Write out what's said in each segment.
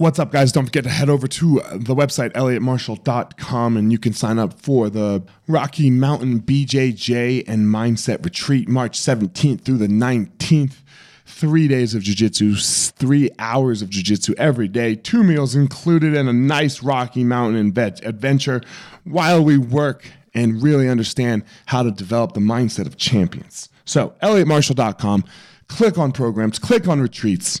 What's up, guys? Don't forget to head over to the website, elliottmarshall.com, and you can sign up for the Rocky Mountain BJJ and Mindset Retreat, March 17th through the 19th. Three days of jiu-jitsu, three hours of jiu-jitsu every day, two meals included, and a nice Rocky Mountain adventure while we work and really understand how to develop the mindset of champions. So, elliottmarshall.com, click on programs, click on retreats,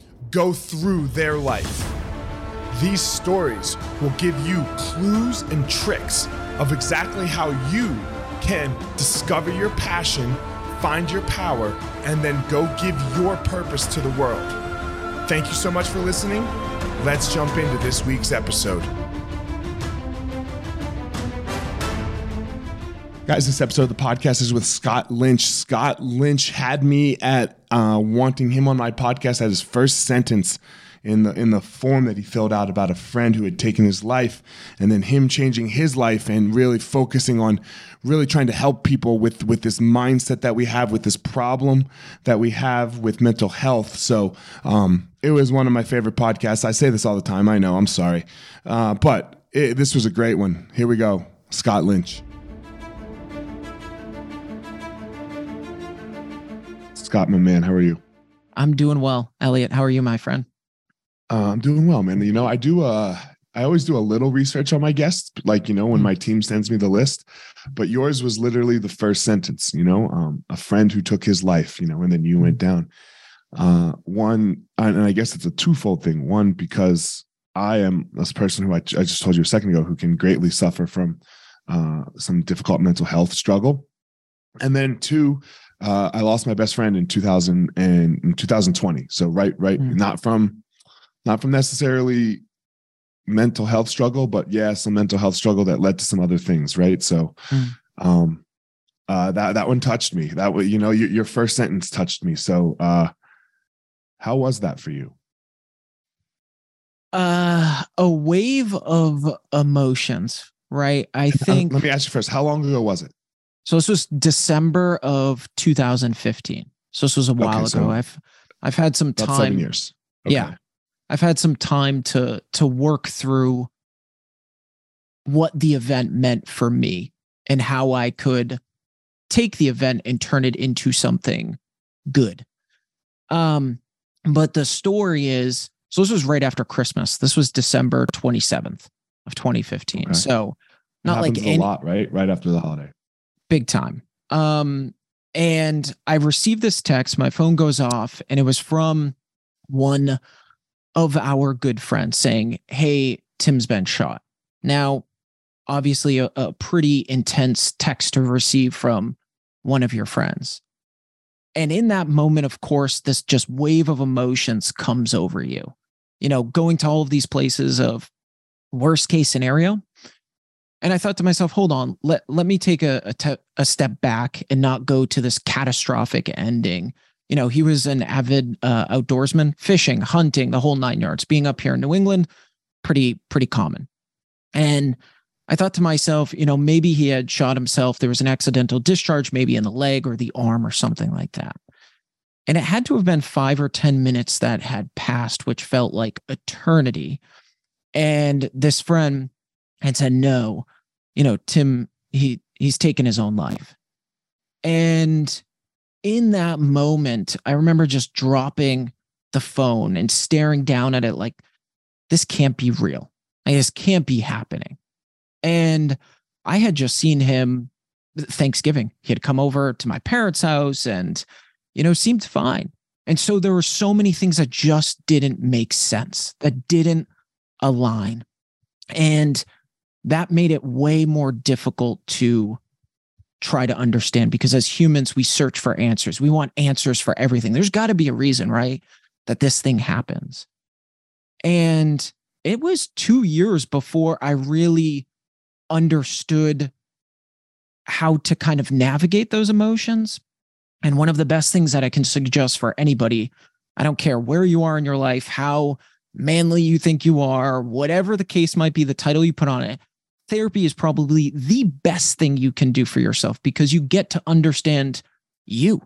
go through their life. These stories will give you clues and tricks of exactly how you can discover your passion, find your power, and then go give your purpose to the world. Thank you so much for listening. Let's jump into this week's episode. Guys, this episode of the podcast is with Scott Lynch. Scott Lynch had me at uh, wanting him on my podcast at his first sentence in the in the form that he filled out about a friend who had taken his life, and then him changing his life and really focusing on really trying to help people with with this mindset that we have with this problem that we have with mental health. So um, it was one of my favorite podcasts. I say this all the time. I know. I'm sorry, uh, but it, this was a great one. Here we go, Scott Lynch. Scott, my man, how are you? I'm doing well. Elliot, how are you, my friend? Uh, I'm doing well, man. You know, I do uh I always do a little research on my guests, like you know, when mm. my team sends me the list. But yours was literally the first sentence, you know, um, a friend who took his life, you know, and then you went mm. down. Uh, one, and I guess it's a twofold thing. One, because I am this person who I, I just told you a second ago who can greatly suffer from uh, some difficult mental health struggle. And then two, uh, I lost my best friend in 2000 and in 2020. So right, right, mm. not from, not from necessarily mental health struggle, but yeah, some mental health struggle that led to some other things. Right. So, mm. um, uh, that that one touched me. That was, you know, your, your first sentence touched me. So, uh, how was that for you? Uh, a wave of emotions, right? I think. Let me ask you first. How long ago was it? So this was December of 2015. So this was a while okay, so ago. I've I've had some time. seven years. Okay. Yeah, I've had some time to to work through what the event meant for me and how I could take the event and turn it into something good. Um, but the story is so this was right after Christmas. This was December 27th of 2015. Okay. So not like any, a lot, right? Right after the holiday big time. Um, and I received this text. My phone goes off, and it was from one of our good friends saying, Hey, Tim's been shot. Now, obviously, a, a pretty intense text to receive from one of your friends. And in that moment, of course, this just wave of emotions comes over you. You know, going to all of these places of worst case scenario, and I thought to myself, hold on, let, let me take a, a, te- a step back and not go to this catastrophic ending. You know, he was an avid uh, outdoorsman, fishing, hunting, the whole nine yards. Being up here in New England, pretty, pretty common. And I thought to myself, you know, maybe he had shot himself. There was an accidental discharge, maybe in the leg or the arm or something like that. And it had to have been five or 10 minutes that had passed, which felt like eternity. And this friend and said, no, you know, Tim, he he's taken his own life. And in that moment, I remember just dropping the phone and staring down at it like, this can't be real. This can't be happening. And I had just seen him Thanksgiving. He had come over to my parents' house and, you know, seemed fine. And so there were so many things that just didn't make sense, that didn't align. And that made it way more difficult to try to understand because as humans, we search for answers. We want answers for everything. There's got to be a reason, right? That this thing happens. And it was two years before I really understood how to kind of navigate those emotions. And one of the best things that I can suggest for anybody, I don't care where you are in your life, how manly you think you are, whatever the case might be, the title you put on it, therapy is probably the best thing you can do for yourself because you get to understand you,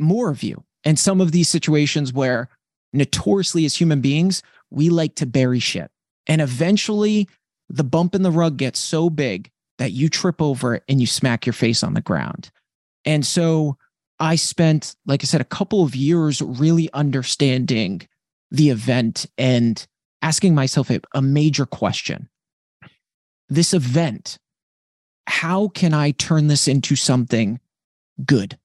more of you. And some of these situations where notoriously as human beings, we like to bury shit. And eventually the bump in the rug gets so big that you trip over it and you smack your face on the ground. And so I spent, like I said, a couple of years really understanding the event and asking myself a, a major question. This event, how can I turn this into something good?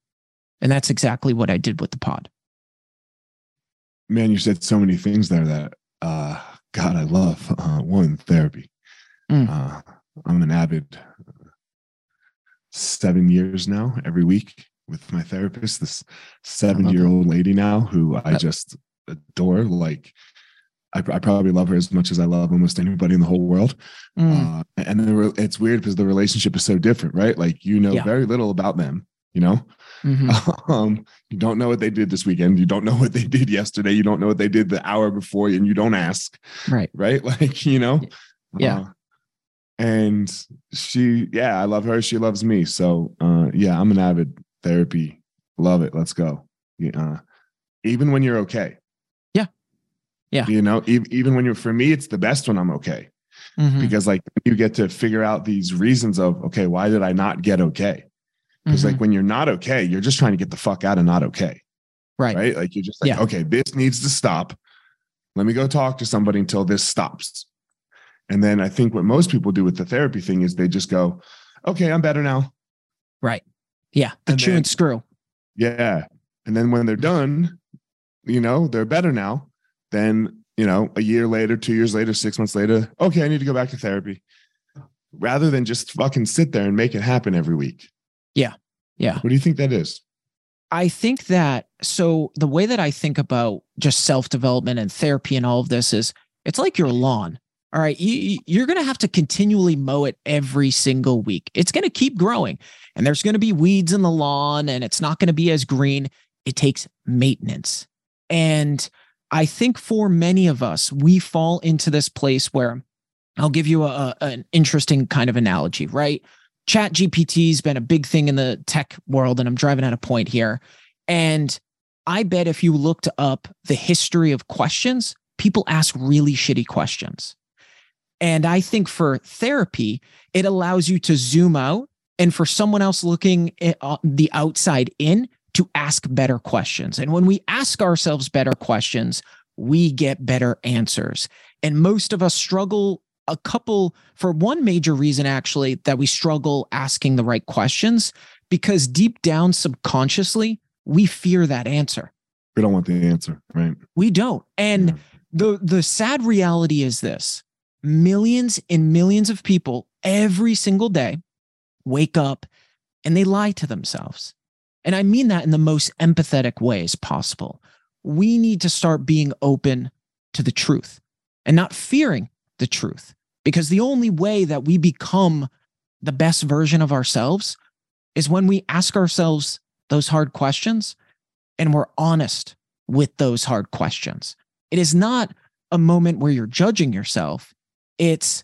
And that's exactly what I did with the pod. Man, you said so many things there that, uh, God, I love. Uh, one, therapy. Mm. Uh, I'm an avid seven years now, every week with my therapist, this 70 year old lady now who I just adore. Like, I, I, probably love her as much as I love almost anybody in the whole world. Mm. Uh, and the, it's weird because the relationship is so different, right? Like, you know yeah. very little about them, you know? Mm-hmm. Um, you don't know what they did this weekend. You don't know what they did yesterday. You don't know what they did the hour before, and you don't ask. Right. Right. Like, you know? Yeah. Uh, and she, yeah, I love her. She loves me. So, uh, yeah, I'm an avid therapy. Love it. Let's go. Yeah. Even when you're okay. Yeah. You know, even when you're, for me, it's the best when I'm okay. Mm-hmm. Because like you get to figure out these reasons of, okay, why did I not get okay? Because mm-hmm. like when you're not okay, you're just trying to get the fuck out of not okay. Right. Right. Like you're just like, yeah. okay, this needs to stop. Let me go talk to somebody until this stops. And then I think what most people do with the therapy thing is they just go, okay, I'm better now. Right. Yeah. The and chew then, and screw. Yeah. And then when they're done, you know, they're better now. Then, you know, a year later, two years later, six months later, okay, I need to go back to therapy rather than just fucking sit there and make it happen every week. Yeah. Yeah. What do you think that is? I think that so the way that I think about just self development and therapy and all of this is it's like your lawn. All right. You, you're going to have to continually mow it every single week. It's going to keep growing and there's going to be weeds in the lawn and it's not going to be as green. It takes maintenance. And I think for many of us, we fall into this place where I'll give you a, an interesting kind of analogy, right? Chat GPT has been a big thing in the tech world, and I'm driving at a point here. And I bet if you looked up the history of questions, people ask really shitty questions. And I think for therapy, it allows you to zoom out and for someone else looking at uh, the outside in to ask better questions. And when we ask ourselves better questions, we get better answers. And most of us struggle a couple for one major reason, actually, that we struggle asking the right questions because deep down subconsciously, we fear that answer. We don't want the answer, right? We don't. And yeah. the the sad reality is this millions and millions of people every single day wake up and they lie to themselves. And I mean that in the most empathetic ways possible. We need to start being open to the truth and not fearing the truth because the only way that we become the best version of ourselves is when we ask ourselves those hard questions and we're honest with those hard questions. It is not a moment where you're judging yourself. It's,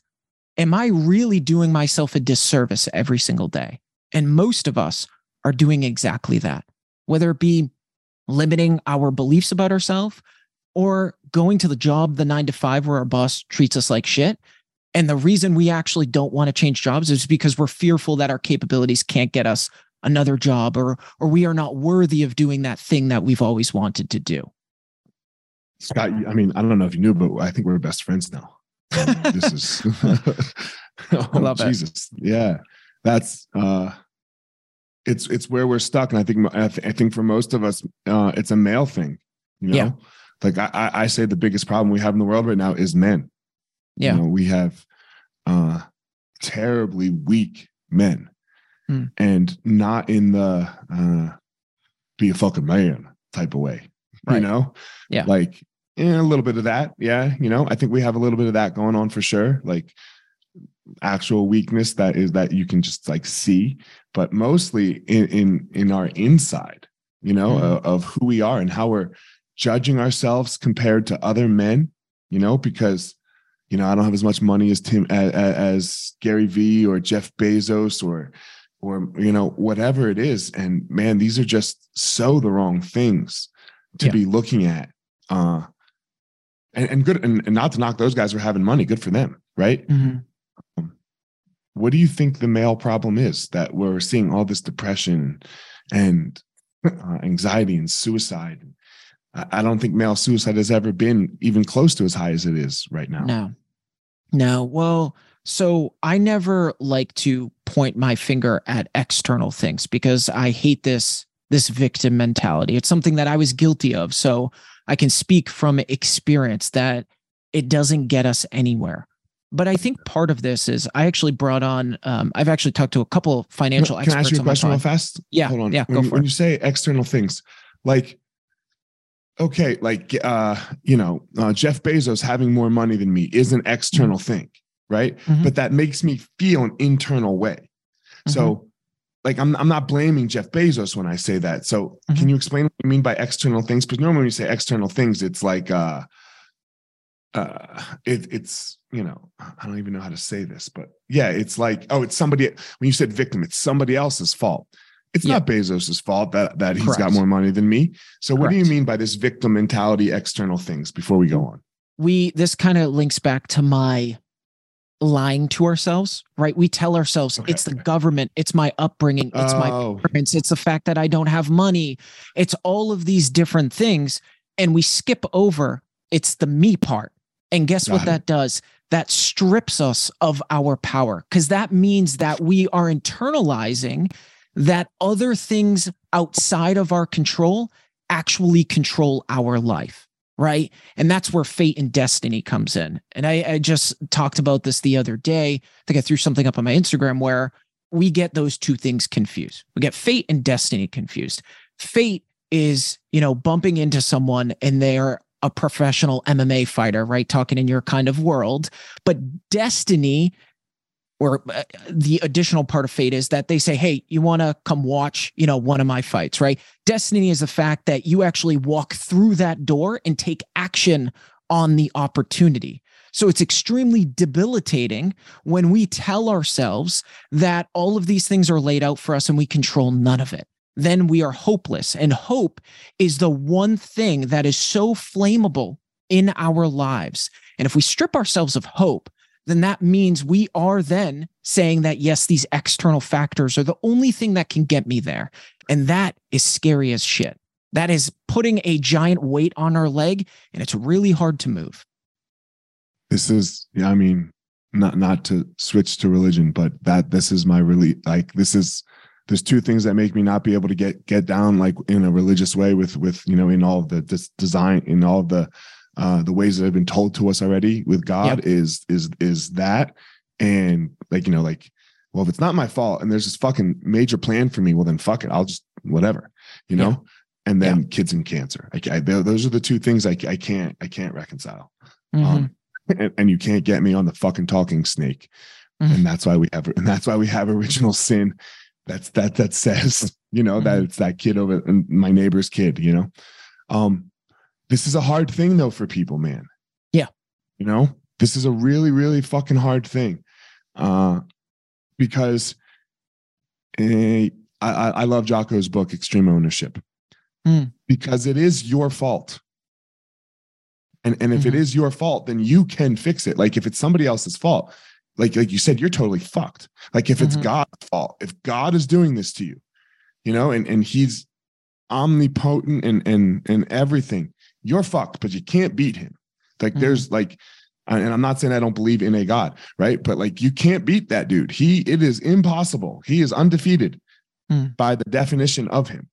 am I really doing myself a disservice every single day? And most of us are doing exactly that, whether it be limiting our beliefs about ourselves or going to the job, the nine to five, where our boss treats us like shit. And the reason we actually don't want to change jobs is because we're fearful that our capabilities can't get us another job or or we are not worthy of doing that thing that we've always wanted to do. Scott, I mean, I don't know if you knew, but I think we're best friends now this is oh, I love Jesus. It. Yeah. That's uh it's it's where we're stuck. And I think I, th- I think for most of us, uh it's a male thing, you know. Yeah. Like I, I say the biggest problem we have in the world right now is men. Yeah. You know, we have uh terribly weak men. Mm. And not in the uh be a fucking man type of way. Right. You know? Yeah. Like a little bit of that. Yeah. You know, I think we have a little bit of that going on for sure. Like actual weakness that is that you can just like see, but mostly in in, in our inside, you know, mm-hmm. of, of who we are and how we're judging ourselves compared to other men, you know, because you know, I don't have as much money as Tim as, as Gary Vee or Jeff Bezos or or you know whatever it is and man these are just so the wrong things to yeah. be looking at uh and, and good and, and, not to knock those guys for having money good for them right mm-hmm. What do you think the male problem is that we're seeing all this depression and uh, anxiety and suicide I don't think male suicide has ever been even close to as high as it is right now. No, no. Well, so I never like to point my finger at external things because I hate this this victim mentality. It's something that I was guilty of. So I can speak from experience that it doesn't get us anywhere. But I think part of this is I actually brought on. Um, I've actually talked to a couple financial Can experts. Can I ask you a question real fast? Yeah, hold on. Yeah, when, go for when it. you say external things, like okay, like uh, you know, uh, Jeff Bezos having more money than me is an external mm-hmm. thing, right? Mm-hmm. But that makes me feel an internal way. Mm-hmm. So like I'm I'm not blaming Jeff Bezos when I say that. So can mm-hmm. you explain what you mean by external things? Because normally when you say external things, it's like uh uh it, it's you know i don't even know how to say this but yeah it's like oh it's somebody when you said victim it's somebody else's fault it's yeah. not Bezos's fault that that he's Correct. got more money than me. So what do you mean by this victim mentality external things before we go on? We this kind of links back to my lying to ourselves, right? We tell ourselves okay. it's the government, it's my upbringing, it's oh. my parents, it's the fact that I don't have money. It's all of these different things and we skip over it's the me part. And guess got what it. that does? That strips us of our power because that means that we are internalizing that other things outside of our control actually control our life right? And that's where fate and destiny comes in. And I, I, just talked about this the other day. I think i threw something up on my instagram where we get those two things confused. We get fate and destiny confused. Fate is you know bumping into someone and they're a professional mma fighter right? Talking in your kind of world. But destiny or uh, the additional part of fate is that they say hey you want to come watch you know one of my fights right? Destiny is the fact that you actually walk through that door and take action on the opportunity. So it's extremely debilitating when we tell ourselves that all of these things are laid out for us and we control none of it then we are hopeless and hope is the one thing that is so flammable in our lives and if we strip ourselves of hope then that means we are then saying that, yes, these external factors are the only thing that can get me there. And that is scary as shit. That is putting a giant weight on our leg, and it's really hard to move. This is, I mean, not not to switch to religion, but that this is my really like this is there's two things that make me not be able to get get down like in a religious way with with you know in all the this design in all the uh, the ways that have been told to us already with God yep. is is is that and like you know like well if it's not my fault and there's this fucking major plan for me well then fuck it I'll just whatever you know yeah. and then yeah. kids and cancer I, I, those are the two things I, I can't I can't reconcile mm-hmm. um, and, and, you can't get me on the fucking talking snake mm-hmm. and that's why we have and that's why we have original sin that's that that says you know mm-hmm. that it's that kid over and my neighbor's kid you know um this is a hard thing though for people, man. Yeah. You know, this is a really, really fucking hard thing. Uh, because eh, I, I love Jocko's book, Extreme Ownership, mm. because it is your fault. And, and if mm-hmm. it is your fault, then you can fix it. Like if it's somebody else's fault, like like you said, you're totally fucked. Like if it's mm-hmm. God's fault, if God is doing this to you, you know, and and He's omnipotent and and and everything, you're fucked, but you can't beat him. Like mm-hmm. there's like, and I'm not saying I don't believe in a God, right? But like you can't beat that dude. He it is impossible. He is undefeated mm. by the definition of him.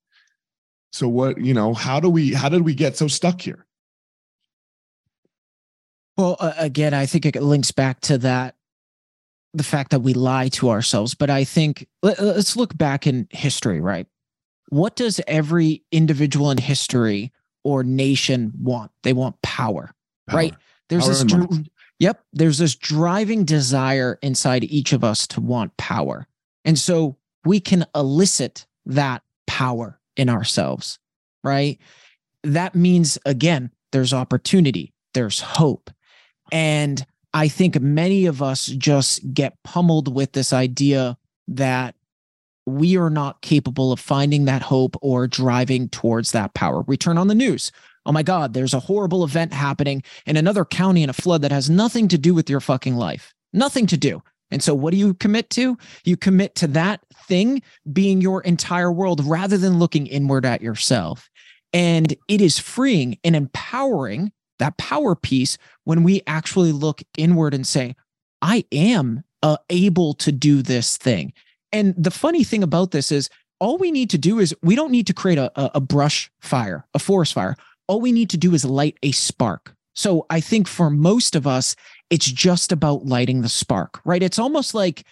So what, you know, how do we how did we get so stuck here? Well, uh, again, I think it links back to that the fact that we lie to ourselves, but I think let, let's look back in history, right? What does every individual in history or nation want? They want power, Power. right? There's Power this Yep. There's this driving desire inside each of us to want power. And so we can elicit that power in ourselves, right? That means, again, there's opportunity, there's hope. And I think many of us just get pummeled with this idea that we are not capable of finding that hope or driving towards that power. We turn on the news. Oh my God, there's a horrible event happening in another county in a flood that has nothing to do with your fucking life. Nothing to do. And so, what do you commit to? You commit to that thing being your entire world rather than looking inward at yourself. And it is freeing and empowering that power piece when we actually look inward and say, I am uh, able to do this thing. And the funny thing about this is, all we need to do is we don't need to create a, a, a brush fire, a forest fire. All we need to do is light a spark. So I think for most of us, it's just about lighting the spark, right? It's almost like,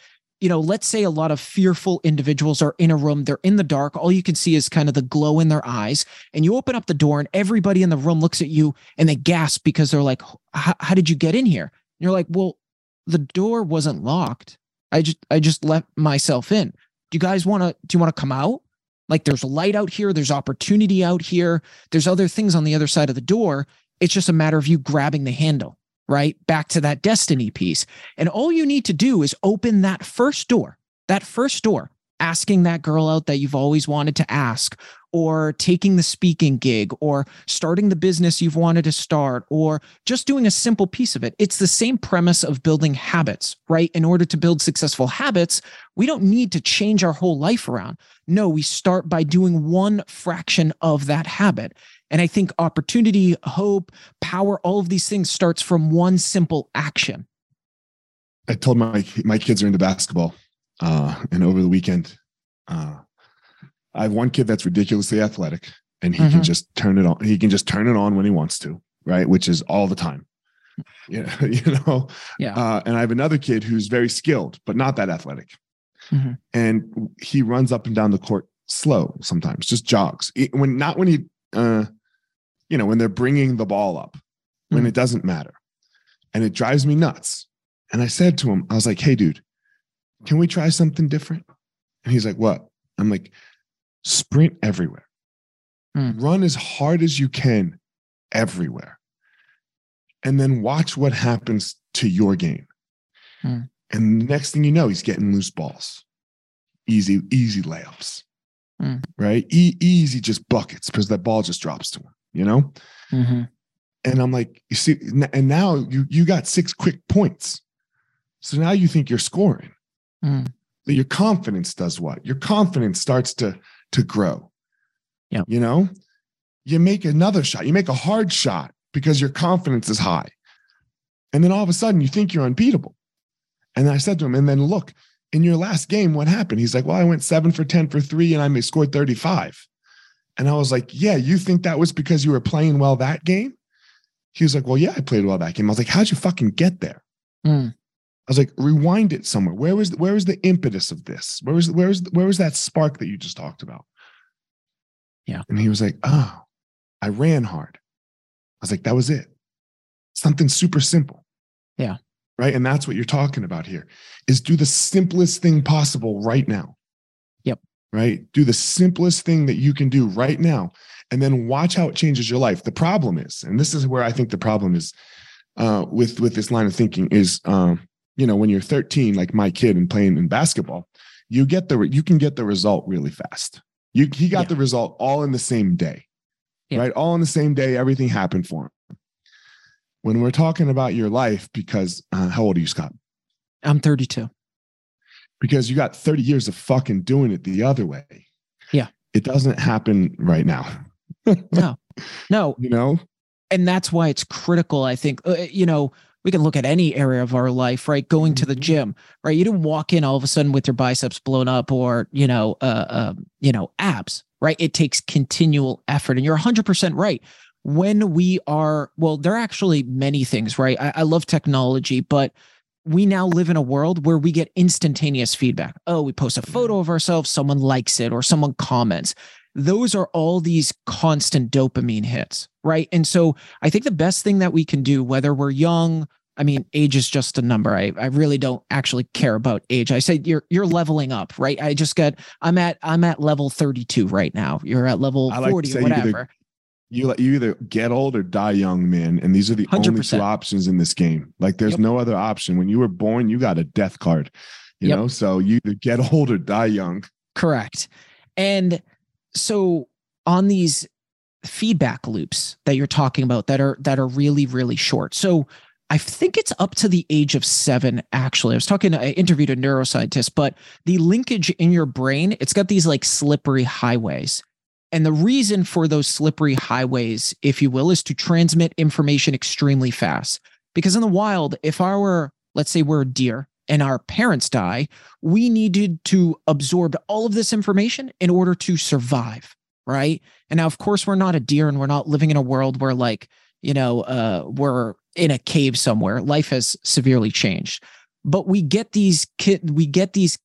you know, let's say a lot of fearful individuals are in a room, they're in the dark. All you can see is kind of the glow in their eyes. And you open up the door, and everybody in the room looks at you and they gasp because they're like, How did you get in here? And you're like, Well, the door wasn't locked. I just I just let myself in. Do you guys want to do you want to come out? Like there's light out here, there's opportunity out here, there's other things on the other side of the door. It's just a matter of you grabbing the handle, right? Back to that destiny piece. And all you need to do is open that first door, that first door, asking that girl out that you've always wanted to ask, or taking the speaking gig, or starting the business you've wanted to start, or just doing a simple piece of it. It's the same premise of building habits, right? In order to build successful habits, we don't need to change our whole life around. No, we start by doing one fraction of that habit. And I think opportunity, hope, power, all of these things starts from one simple action. I told my my kids are into basketball, uh, and over the weekend, uh, I have one kid that's ridiculously athletic, and he Mhm. can just turn it on. He can just turn it on when he wants to, right? Which is all the time. Yeah, you know. Yeah. Uh, and I have another kid who's very skilled, but not that athletic, Mhm. and he runs up and down the court slow sometimes, just jogs. When not when he, uh, you know, when they're bringing the ball up, when Mhm. it doesn't matter, and it drives me nuts. And I said to him, I was like, hey, dude, can we try something different? And he's like, what? I'm like, sprint everywhere. Hmm. Run as hard as you can everywhere. And then watch what happens to your game. Hmm. And the next thing you know, he's getting loose balls. Easy, easy layups. Hmm. Right? E- easy just buckets because that ball just drops to him, you know? Mhm. And I'm like, you see, and now you you got six quick points. So now you think you're scoring. Mm. But your confidence does what? Your confidence starts to to grow. Yep. You know, you make another shot, you make a hard shot because your confidence is high. And then all of a sudden you think you're unbeatable. And I said to him, and then look, in your last game, what happened? He's like, Well, I went seven for 10 for three and I scored 35. And I was like, Yeah, you think that was because you were playing well that game? He was like, Well, yeah, I played well that game. I was like, How'd you fucking get there? Mm. I was like, rewind it somewhere. Where was where was the impetus of this? Where was where was where was that spark that you just talked about? Yeah. And he was like, Oh, I ran hard. I was like, that was it. Something super simple. Yeah. Right. And that's what you're talking about here is do the simplest thing possible right now. Right. Do the simplest thing that you can do right now. And then watch how it changes your life. The problem is, and this is where I think the problem is uh, with with this line of thinking is um, you know, when you're 13, like my kid and playing in basketball, you get the you can get the result really fast. You he got Yeah. the result all in the same day. Yeah. Right? All in the same day, everything happened for him. When we're talking about your life, because uh, how old are you, Scott? I'm 32. Because you got 30 years of fucking doing it the other way. Yeah. It doesn't happen right now. No, no. You know? And that's why it's critical. I think, uh, you know, we can look at any area of our life, right? Going to the Mhm. gym, right? You didn't walk in all of a sudden with your biceps blown up or, you know, uh, uh, you know, abs, right? It takes continual effort. And you're 100% right. When we are, well, there are actually many things, right? I, I love technology, but we now live in a world where we get instantaneous feedback. Oh, we post a photo of ourselves, someone likes it or someone comments. those are all these constant dopamine hits, right? And so I think the best thing that we can do, whether we're young, I mean, age is just a number. I, I really don't actually care about age. I say you're you're leveling up, right? I just got I'm at I'm at level 32 right now. You're at level like 40 say or whatever. You you either get old or die young, man. And these are the only 100%. two options in this game. Like there's Yep. no other option. When you were born, you got a death card. You Yep. know, so you either get old or die young. Correct. And so on these feedback loops that you're talking about that are that are really really short. So I think it's up to the age of 7 actually. I was talking I interviewed a neuroscientist, but the linkage in your brain, it's got these like slippery highways. And the reason for those slippery highways, if you will, is to transmit information extremely fast. Because in the wild, if our, let's say we're a deer and our parents die, we needed to absorb all of this information in order to survive. Right. And now, of course, we're not a deer and we're not living in a world where, like, you know, uh, we're in a cave somewhere. Life has severely changed. But we get these kid, we get these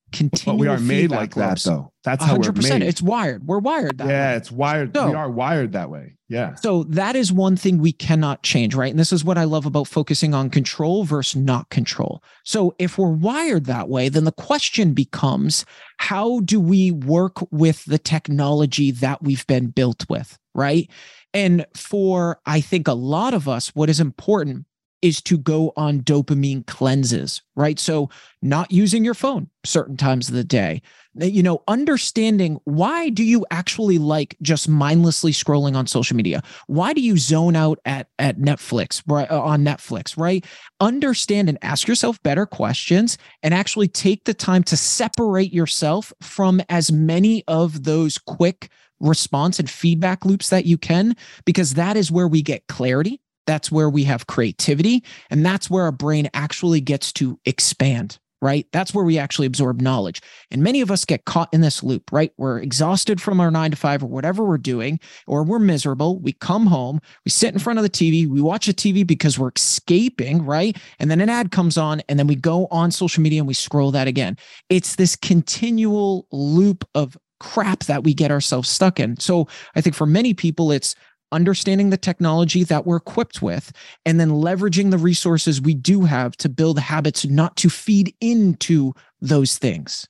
But we are made like that loops. though. That's how we're hundred percent. made. It's wired. We're wired that yeah, way. it's wired. So- we are wired that way. Yeah. So that is one thing we cannot change, right? And this is what I love about focusing on control versus not control. So if we're wired that way, then the question becomes how do we work with the technology that we've been built with, right? And for I think a lot of us, what is important is to go on dopamine cleanses, right? So not using your phone certain times of the day, you know, understanding why do you actually like just mindlessly scrolling on social media? Why do you zone out at at Netflix, right? uh, On Netflix, right? Understand and ask yourself better questions and actually take the time to separate yourself from as many of those quick response and feedback loops that you can, because that is where we get clarity. That's where we have creativity. And that's where our brain actually gets to expand, right? That's where we actually absorb knowledge. And many of us get caught in this loop, right? We're exhausted from our nine to five or whatever we're doing, or we're miserable. We come home, we sit in front of the TV, we watch the TV because we're escaping, right? And then an ad comes on, and then we go on social media and we scroll that again. It's this continual loop of crap that we get ourselves stuck in. So I think for many people, it's understanding the technology that we're equipped with and then leveraging the resources we do have to build habits not to feed into those things.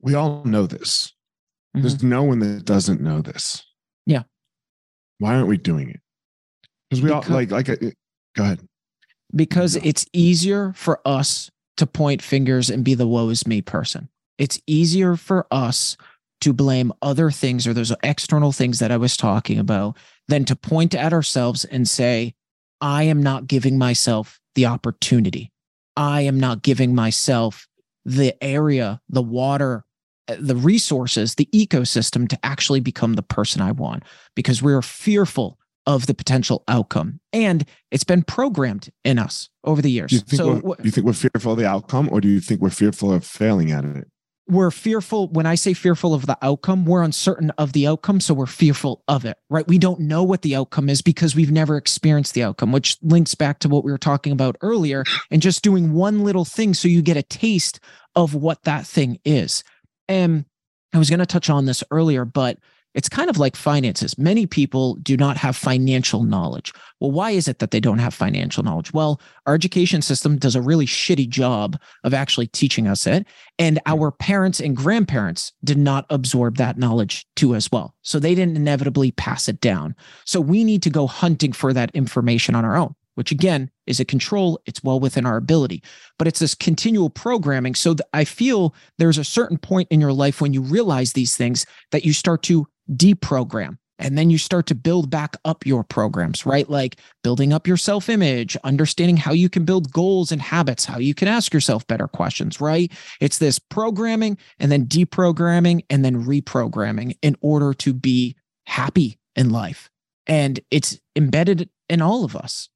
We all know this. Mhm. There's no one that doesn't know this. Yeah. Why aren't we doing it? Because we all like like. uh, Go ahead. because it's easier for us to point fingers and be the woe is me person. It's easier for us to blame other things or those external things that I was talking about than to point at ourselves and say, I am not giving myself the opportunity. I am not giving myself the area, the water, uh, the resources, the ecosystem to actually become the person I want because we're fearful of the potential outcome. And it's been programmed in us over the years. Do you think so you think we're fearful of the outcome, or do you think we're fearful of failing at it? We're fearful. When I say fearful of the outcome, we're uncertain of the outcome. So we're fearful of it, right? We don't know what the outcome is because we've never experienced the outcome, which links back to what we were talking about earlier and just doing one little thing so you get a taste of what that thing is. And I was going to touch on this earlier, but it's kind of like finances. Many people do not have financial knowledge. Well, why is it that they don't have financial knowledge? Well, our education system does a really shitty job of actually teaching us it. And hmm. our parents and grandparents did not absorb that knowledge too as well. So they didn't inevitably pass it down. So we need to go hunting for that information on our own, which again is a control. It's well within our ability, but it's this continual programming. So I feel there's a certain point in your life when you realize these things that you start to deprogram. And then you start to build back up your programs, right? Like building up your self image, understanding how you can build goals and habits, how you can ask yourself better questions, right? It's this programming and then deprogramming and then reprogramming in order to be happy in life. And it's embedded in all of us.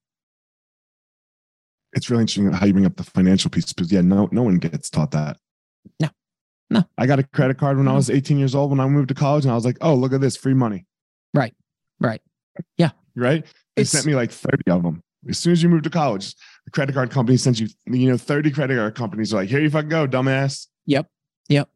It's really interesting how you bring up the financial piece because yeah, no, no one gets taught that. No. No. I got a credit card when I was 18 years old when I moved to college, and I was like, oh, look at this free money. Right. Right. Yeah. Right? They It's- sent me like 30 of them. As soon as you move to college, the credit card company sends you, you know, 30 credit card companies are like, here you fucking go, dumbass. Yep. Yep.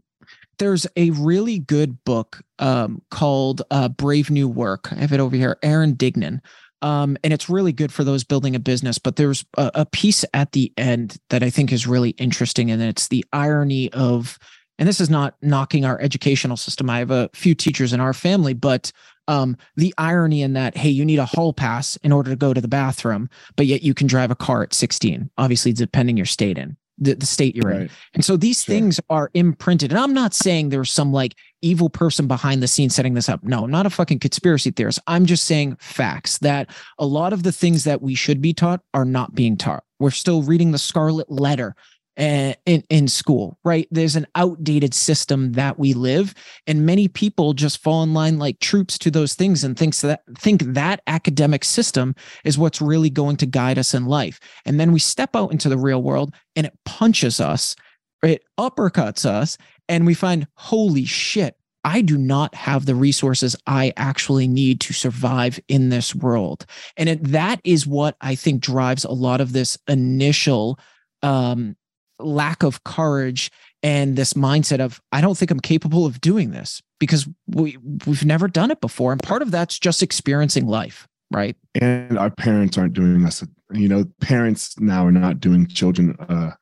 There's a really good book um, called uh, Brave New Work. I have it over here. Aaron Dignan. Um, and it's really good for those building a business. But there's a, a piece at the end that I think is really interesting, and it's the irony of, and this is not knocking our educational system. I have a few teachers in our family, but um, the irony in that, hey, you need a hall pass in order to go to the bathroom, but yet you can drive a car at 16, obviously, depending your state in the, the state you're right. in. And so these sure. things are imprinted. And I'm not saying there's some like evil person behind the scenes setting this up. No, I'm not a fucking conspiracy theorist. I'm just saying facts that a lot of the things that we should be taught are not being taught. We're still reading the Scarlet Letter in, in school, right? There's an outdated system that we live, and many people just fall in line like troops to those things and thinks that think that academic system is what's really going to guide us in life. And then we step out into the real world and it punches us, it uppercuts us, and we find, holy shit, I do not have the resources I actually need to survive in this world. And it, that is what I think drives a lot of this initial um, lack of courage and this mindset of I don't think I'm capable of doing this because we we've never done it before and part of that's just experiencing life right and our parents aren't doing us you know parents now are not doing children uh,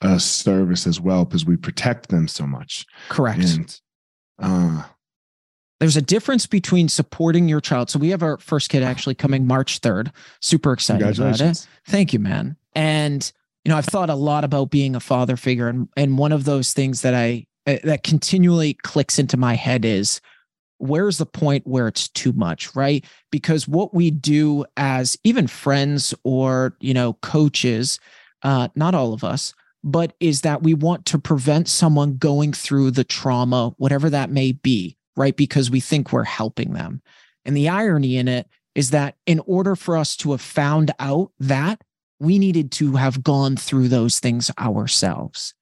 a service as well because we protect them so much correct and uh there's a difference between supporting your child. So we have our first kid actually coming March 3rd. Super excited about it. Thank you, man. And you know, I've thought a lot about being a father figure, and and one of those things that I uh, that continually clicks into my head is where's the point where it's too much right? Because what we do as even friends or you know coaches uh not all of us but is that we want to prevent someone going through the trauma whatever that may be right? Because we think we're helping them. And the irony in it is that in order for us to have found out that we needed to have gone through those things ourselves.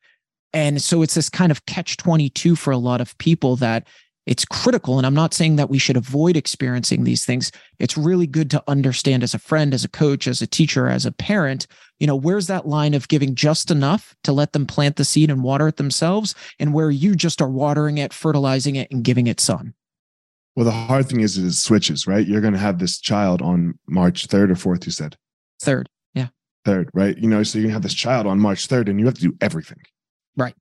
And so it's this kind of catch 22 for a lot of people that it's critical. And I'm not saying that we should avoid experiencing these things. It's really good to understand as a friend, as a coach, as a teacher, as a parent, you know, where's that line of giving just enough to let them plant the seed and water it themselves, and where you just are watering it, fertilizing it, and giving it sun. Well, the hard thing is, it switches, right? You're going to have this child on March 3rd or 4th, you said? Third. 3rd, right? You know, so you have this child on March 3rd and you have to do everything. Right.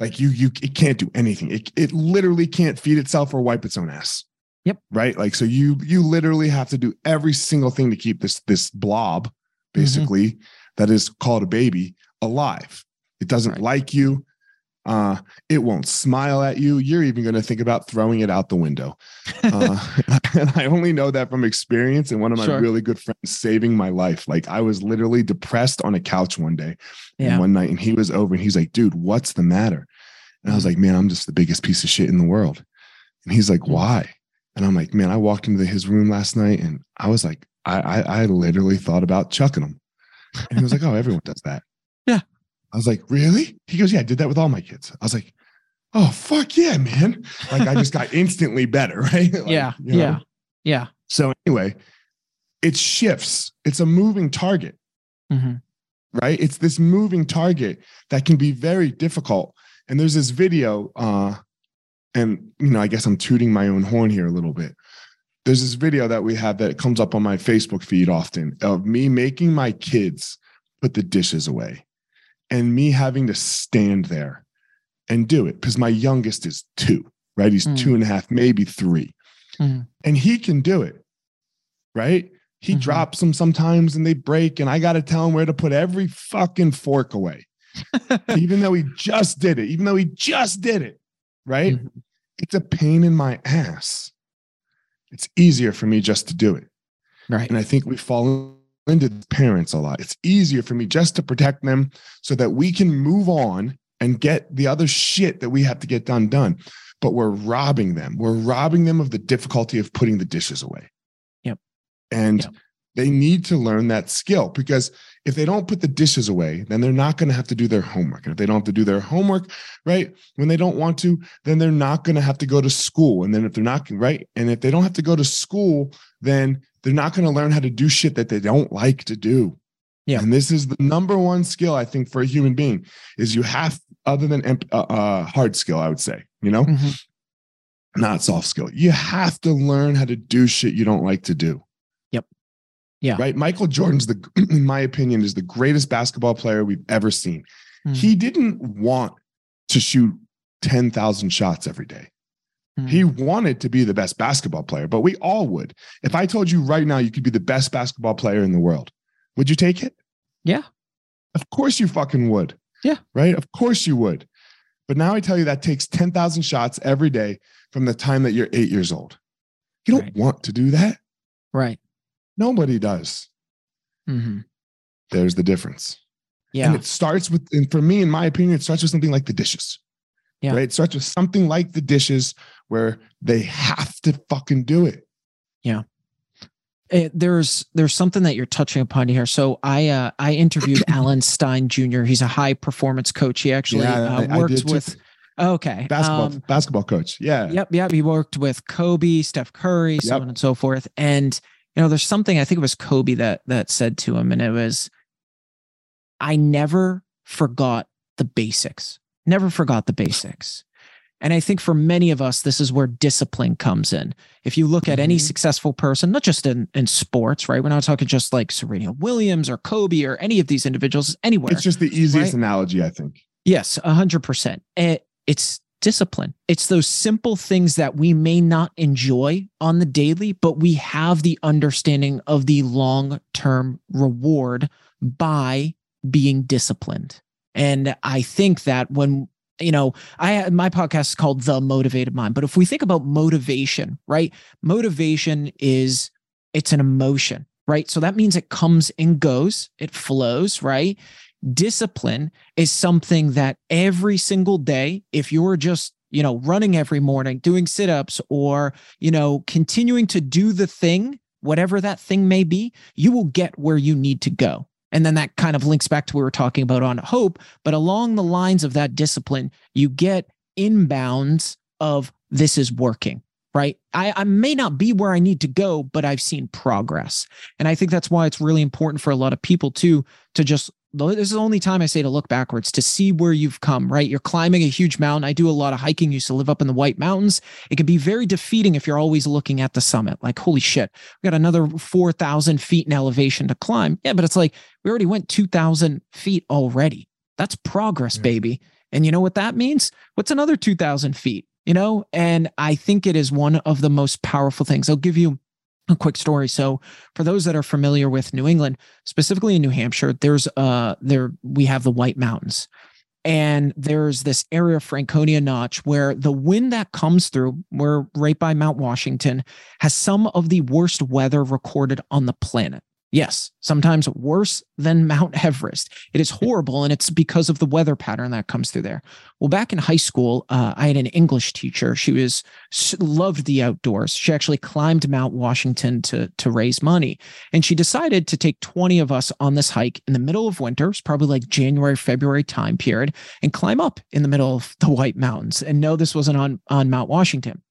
Like you, you, it can't do anything. It, it literally can't feed itself or wipe its own ass. Yep. Right. Like, so you, you literally have to do every single thing to keep this, this blob mm-hmm. basically mm-hmm. that is called a baby alive. It doesn't right. like you. Uh, it won't smile at you. You're even going to think about throwing it out the window. Uh, and I only know that from experience and one of my sure. really good friends saving my life. Like I was literally depressed on a couch one day yeah. one night and he was over and he's like, dude, what's the matter? And I was like, man, I'm just the biggest piece of shit in the world. And he's like, mm. why? And I'm like, man, I walked into his room last night and I was like, I, I, I literally thought about chucking him. And he was like, oh, everyone does that. Yeah. I was like, really? He goes, yeah, I did that with all my kids. I was like, oh, fuck yeah, man. Like I just got instantly better, right? Like, yeah. You know? Yeah. Yeah. So anyway, it shifts. It's a moving target, mm-hmm. right? It's this moving target that can be very difficult. And there's this video, uh, and you know, I guess I'm tooting my own horn here a little bit. There's this video that we have that comes up on my Facebook feed often of me making my kids put the dishes away and me having to stand there and do it because my youngest is two, right? He's mm. two and a half, maybe three. Mm. And he can do it, right? He mm-hmm. drops them sometimes and they break, and I got to tell him where to put every fucking fork away. even though he just did it, even though he just did it, right? Mm-hmm. It's a pain in my ass. It's easier for me just to do it. Right. And I think we fall into parents a lot. It's easier for me just to protect them so that we can move on and get the other shit that we have to get done done. But we're robbing them. We're robbing them of the difficulty of putting the dishes away. Yep. And yep. they need to learn that skill because if they don't put the dishes away, then they're not going to have to do their homework. And if they don't have to do their homework, right, when they don't want to, then they're not going to have to go to school. And then if they're not, right, and if they don't have to go to school, then they're not going to learn how to do shit that they don't like to do. Yeah. And this is the number one skill I think for a human being is you have other than uh, uh, hard skill, I would say, you know, Mhm. not soft skill. You have to learn how to do shit you don't like to do. Yep. Yeah. Right. Michael Jordan's the, in my opinion, is the greatest basketball player we've ever seen. Mhm. He didn't want to shoot 10,000 shots every day. Mhm. He wanted to be the best basketball player, but we all would. If I told you right now you could be the best basketball player in the world, would you take it? Yeah. Of course you fucking would. Yeah. Right? Of course you would. But now I tell you that takes 10,000 shots every day from the time that you're eight years old. You don't Right. want to do that. right. Nobody does. Mm-hmm. There's the difference. Yeah. And it starts with, and for me, in my opinion, it starts with something like the dishes. Yeah. Right. It starts with something like the dishes where they have to fucking do it. Eh, there's there's something that you're touching upon here. So I uh, I interviewed Alan Stein Jr. He's a high performance coach. He actually Yeah, uh, I- I works with okay basketball um, basketball coach. Yeah. Yep, yep. He worked with Kobe, Steph Curry, so Yep. on and so forth. And you know, there's something I think it was Kobe that that said to him, and it was, "I never forgot the basics. Never forgot the basics." And I think for many of us, this is where discipline comes in. If you look at any Mhm. successful person, not just in, in sports, right? We're not talking just like Serena Williams or Kobe or any of these individuals anywhere. It's just the easiest Right? analogy, I think. Yes, a hundred percent. It, it's discipline. It's those simple things that we may not enjoy on the daily, but we have the understanding of the long term reward by being disciplined. And I think that when you know, I my podcast is called The Motivated Mind, but if we think about motivation, right? Motivation is it's an emotion, right? So that means it comes and goes, it flows, right? Discipline is something that every single day, if you're just, you know, running every morning, doing sit ups, or, you know, continuing to do the thing, whatever that thing may be, you will get where you need to go. And then that kind of links back to what we were talking about on hope. But along the lines of that discipline, you get inbounds of this is working, right? I, I may not be where I need to go, but I've seen progress. And I think that's why it's really important for a lot of people too to just this is the only time I say to look backwards to see where you've come, right? You're climbing a huge mountain. I do a lot of hiking, used to live up in the White Mountains. It can be very defeating if you're always looking at the summit. Like, holy shit, we got another 4,000 feet in elevation to climb. Yeah, but it's like we already went 2,000 feet already. That's progress, Yeah. baby. And you know what that means? What's another 2,000 feet? You know, and I think it is one of the most powerful things. I'll give you a quick story. So, for those that are familiar with New England, specifically in New Hampshire, there's uh there we have the White Mountains. And there's this area of Franconia Notch where the wind that comes through, we're right by Mount Washington, has some of the worst weather recorded on the planet. Yes, sometimes worse than Mount Everest. It is horrible, and it's because of the weather pattern that comes through there. Well, back in high school, uh, I had an English teacher. She was she loved the outdoors. She actually climbed Mount Washington to to raise money, and she decided to take twenty of us on this hike in the middle of winter. It's probably like January, February time period, and climb up in the middle of the White Mountains. And no, this wasn't on on Mount Washington.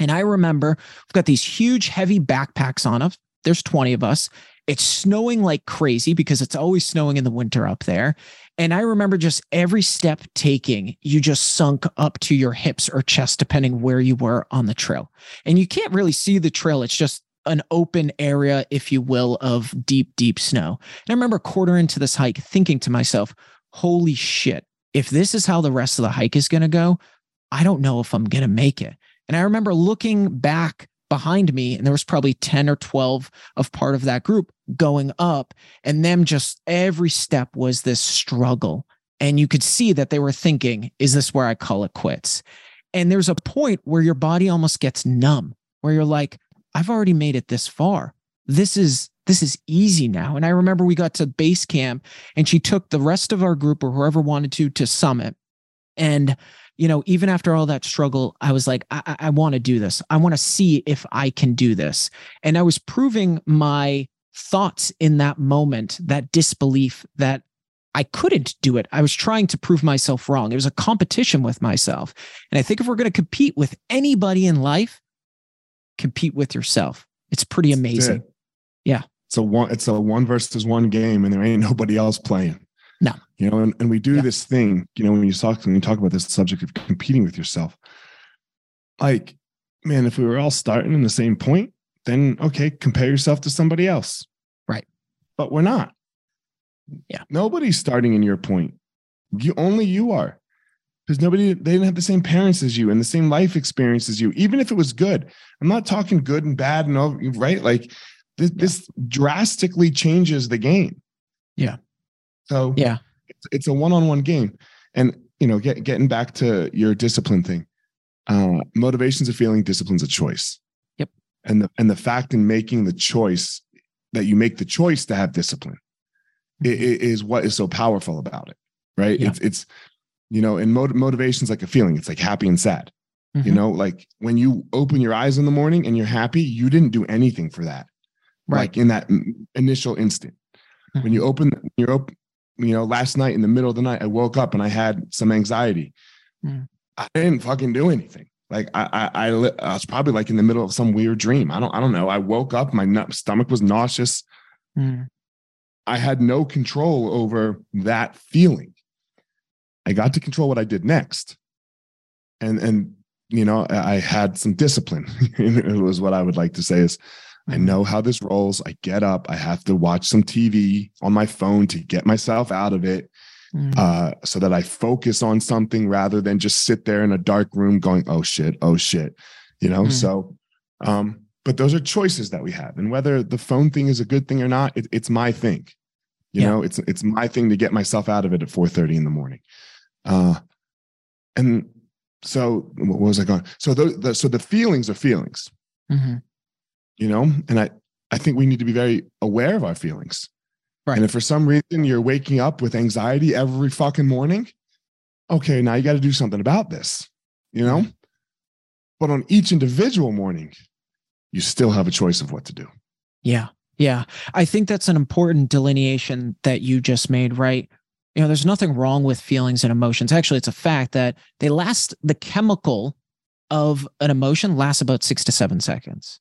And I remember we've got these huge, heavy backpacks on us. There's 20 of us. It's snowing like crazy because it's always snowing in the winter up there. And I remember just every step taking, you just sunk up to your hips or chest, depending where you were on the trail. And you can't really see the trail. It's just an open area, if you will, of deep, deep snow. And I remember quarter into this hike thinking to myself, holy shit, if this is how the rest of the hike is going to go, I don't know if I'm going to make it. And I remember looking back behind me, and there was probably 10 or 12 of part of that group going up, and them just every step was this struggle. And you could see that they were thinking, is this where I call it quits? And there's a point where your body almost gets numb, where you're like, I've already made it this far. This is this is easy now. And I remember we got to base camp and she took the rest of our group or whoever wanted to to summit. And you know, even after all that struggle, I was like, I, I, want to do this. I want to see if I can do this. And I was proving my thoughts in that moment, that disbelief that I couldn't do it. I was trying to prove myself wrong. It was a competition with myself. And I think if we're going to compete with anybody in life, compete with yourself. It's pretty amazing. It. Yeah. It's a one it's a one versus one game and there ain't nobody else playing. No. You know, and, and we do Yeah. this thing, you know, when you talk when you talk about this subject of competing with yourself, like, man, if we were all starting in the same point, then okay, compare yourself to somebody else. Right. But we're not. Yeah. Nobody's starting in your point. You only you are. Because nobody they didn't have the same parents as you and the same life experience as you, even if it was good. I'm not talking good and bad and all right. Like this, this drastically changes the game. Yeah. So Yeah. it's, it's a one-on-one game. And you know, get, getting back to your discipline thing, uh, motivation's a feeling, discipline's a choice. Yep. And the and the fact in making the choice that you make the choice to have discipline i- i- is what is so powerful about it, right? Yeah. It's it's you know, and mot- motivation's like a feeling. It's like happy and sad. You Mhm. know, like when you open your eyes in the morning and you're happy, you didn't do anything for that. Right. Like in that mm, initial instant when you open you're open you know last night in the middle of the night i woke up and i had some anxiety. Mm. i didn't fucking do anything. Like I, I i i was probably like in the middle of some weird dream. I don't i don't know. I woke up my nut, stomach was nauseous. Mhm. i had no control over that feeling. I got to control what i did next. And and you know i I had some discipline. It was what i would like to say is I know how this rolls. I get up. I have to watch some TV on my phone to get myself out of it Mhm. uh, so that I focus on something rather than just sit there in a dark room going, oh shit, oh shit, you know? Mhm. So, um, but those are choices that we have. And whether the phone thing is a good thing or not, it, it's my thing. You Yeah. know, it's it's my thing to get myself out of it at 4:30 in the morning. Uh, and so what was I going? So those the, so the feelings are feelings Mhm. You know and i i think we need to be very aware of our feelings Right. and if for some reason you're waking up with anxiety every fucking morning okay now you got to do something about this you know mm-hmm. but on each individual morning you still have a choice of what to do Yeah. Yeah. I think that's an important delineation that you just made, right? You know, there's nothing wrong with feelings and emotions. Actually, it's a fact that they last, the chemical of an emotion lasts about six to seven seconds.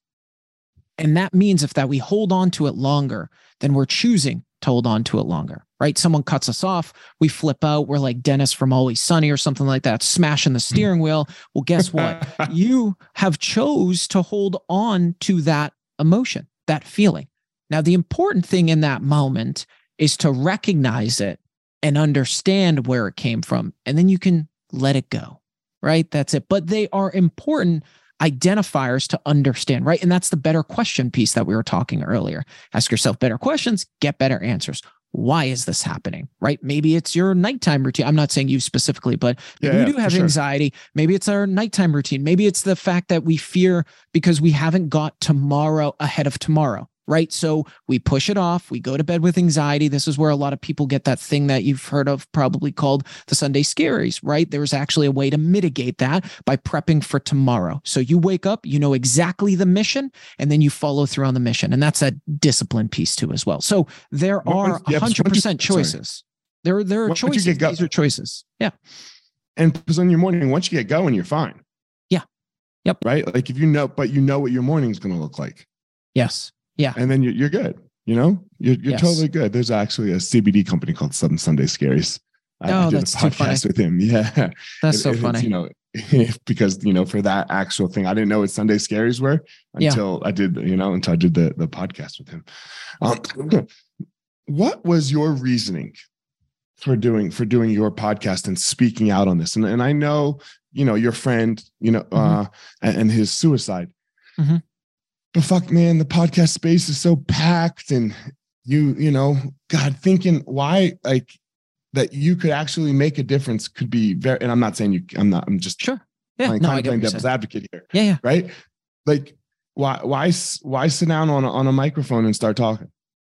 And that means if that we hold on to it longer, then we're choosing to hold on to it longer, right? Someone cuts us off, we flip out, we're like Dennis from Always Sunny or something like that, smashing the steering wheel. Well, guess what? you have chose to hold on to that emotion, that feeling. Now, the important thing in that moment is to recognize it and understand where it came from, and then you can let it go, right? That's it. But they are important identifiers to understand, right? And that's the better question piece that we were talking earlier. Ask yourself better questions, get better answers. Why is this happening? Right? Maybe it's your nighttime routine. I'm not saying you specifically, but Yeah, maybe yeah, we do have sure. anxiety. Maybe it's our nighttime routine. Maybe it's the fact that we fear because we haven't got tomorrow ahead of tomorrow. Right. So we push it off. We go to bed with anxiety. This is where a lot of people get that thing that you've heard of, probably called the Sunday scaries, right? There's actually a way to mitigate that by prepping for tomorrow. So you wake up, you know exactly the mission, and then you follow through on the mission. And that's a discipline piece too, as well. So there are yeah, once you- 100% sorry. choices. There, there are Once choices. go- These are choices. Yeah. and because on your morning once you get going you're fine Yeah. Yep. right like if you know but you know what your morning's going to look like Yes. Yeah. and then you're, you're good you know you're, you're Yes. totally good there's actually a cbd company called Southern sunday scaries I, I Oh, did that's a too funny. podcast with him yeah That's It- so it's, funny. you know because you know for that actual thing i didn't know what sunday scaries were Yeah. until i did you know until i did the the podcast with him um, what was your reasoning for doing for doing your podcast and speaking out on this and, and i know you know your friend you know uh and, and his suicide Mhm. But fuck man the podcast space is so packed and you you know god thinking why like that you could actually make a difference could be very and i'm not saying you i'm not i'm just Sure. Yeah. playing, No, kind I of get playing devil's advocate here Yeah. Yeah. right like why why why sit down on a, on a microphone and start talking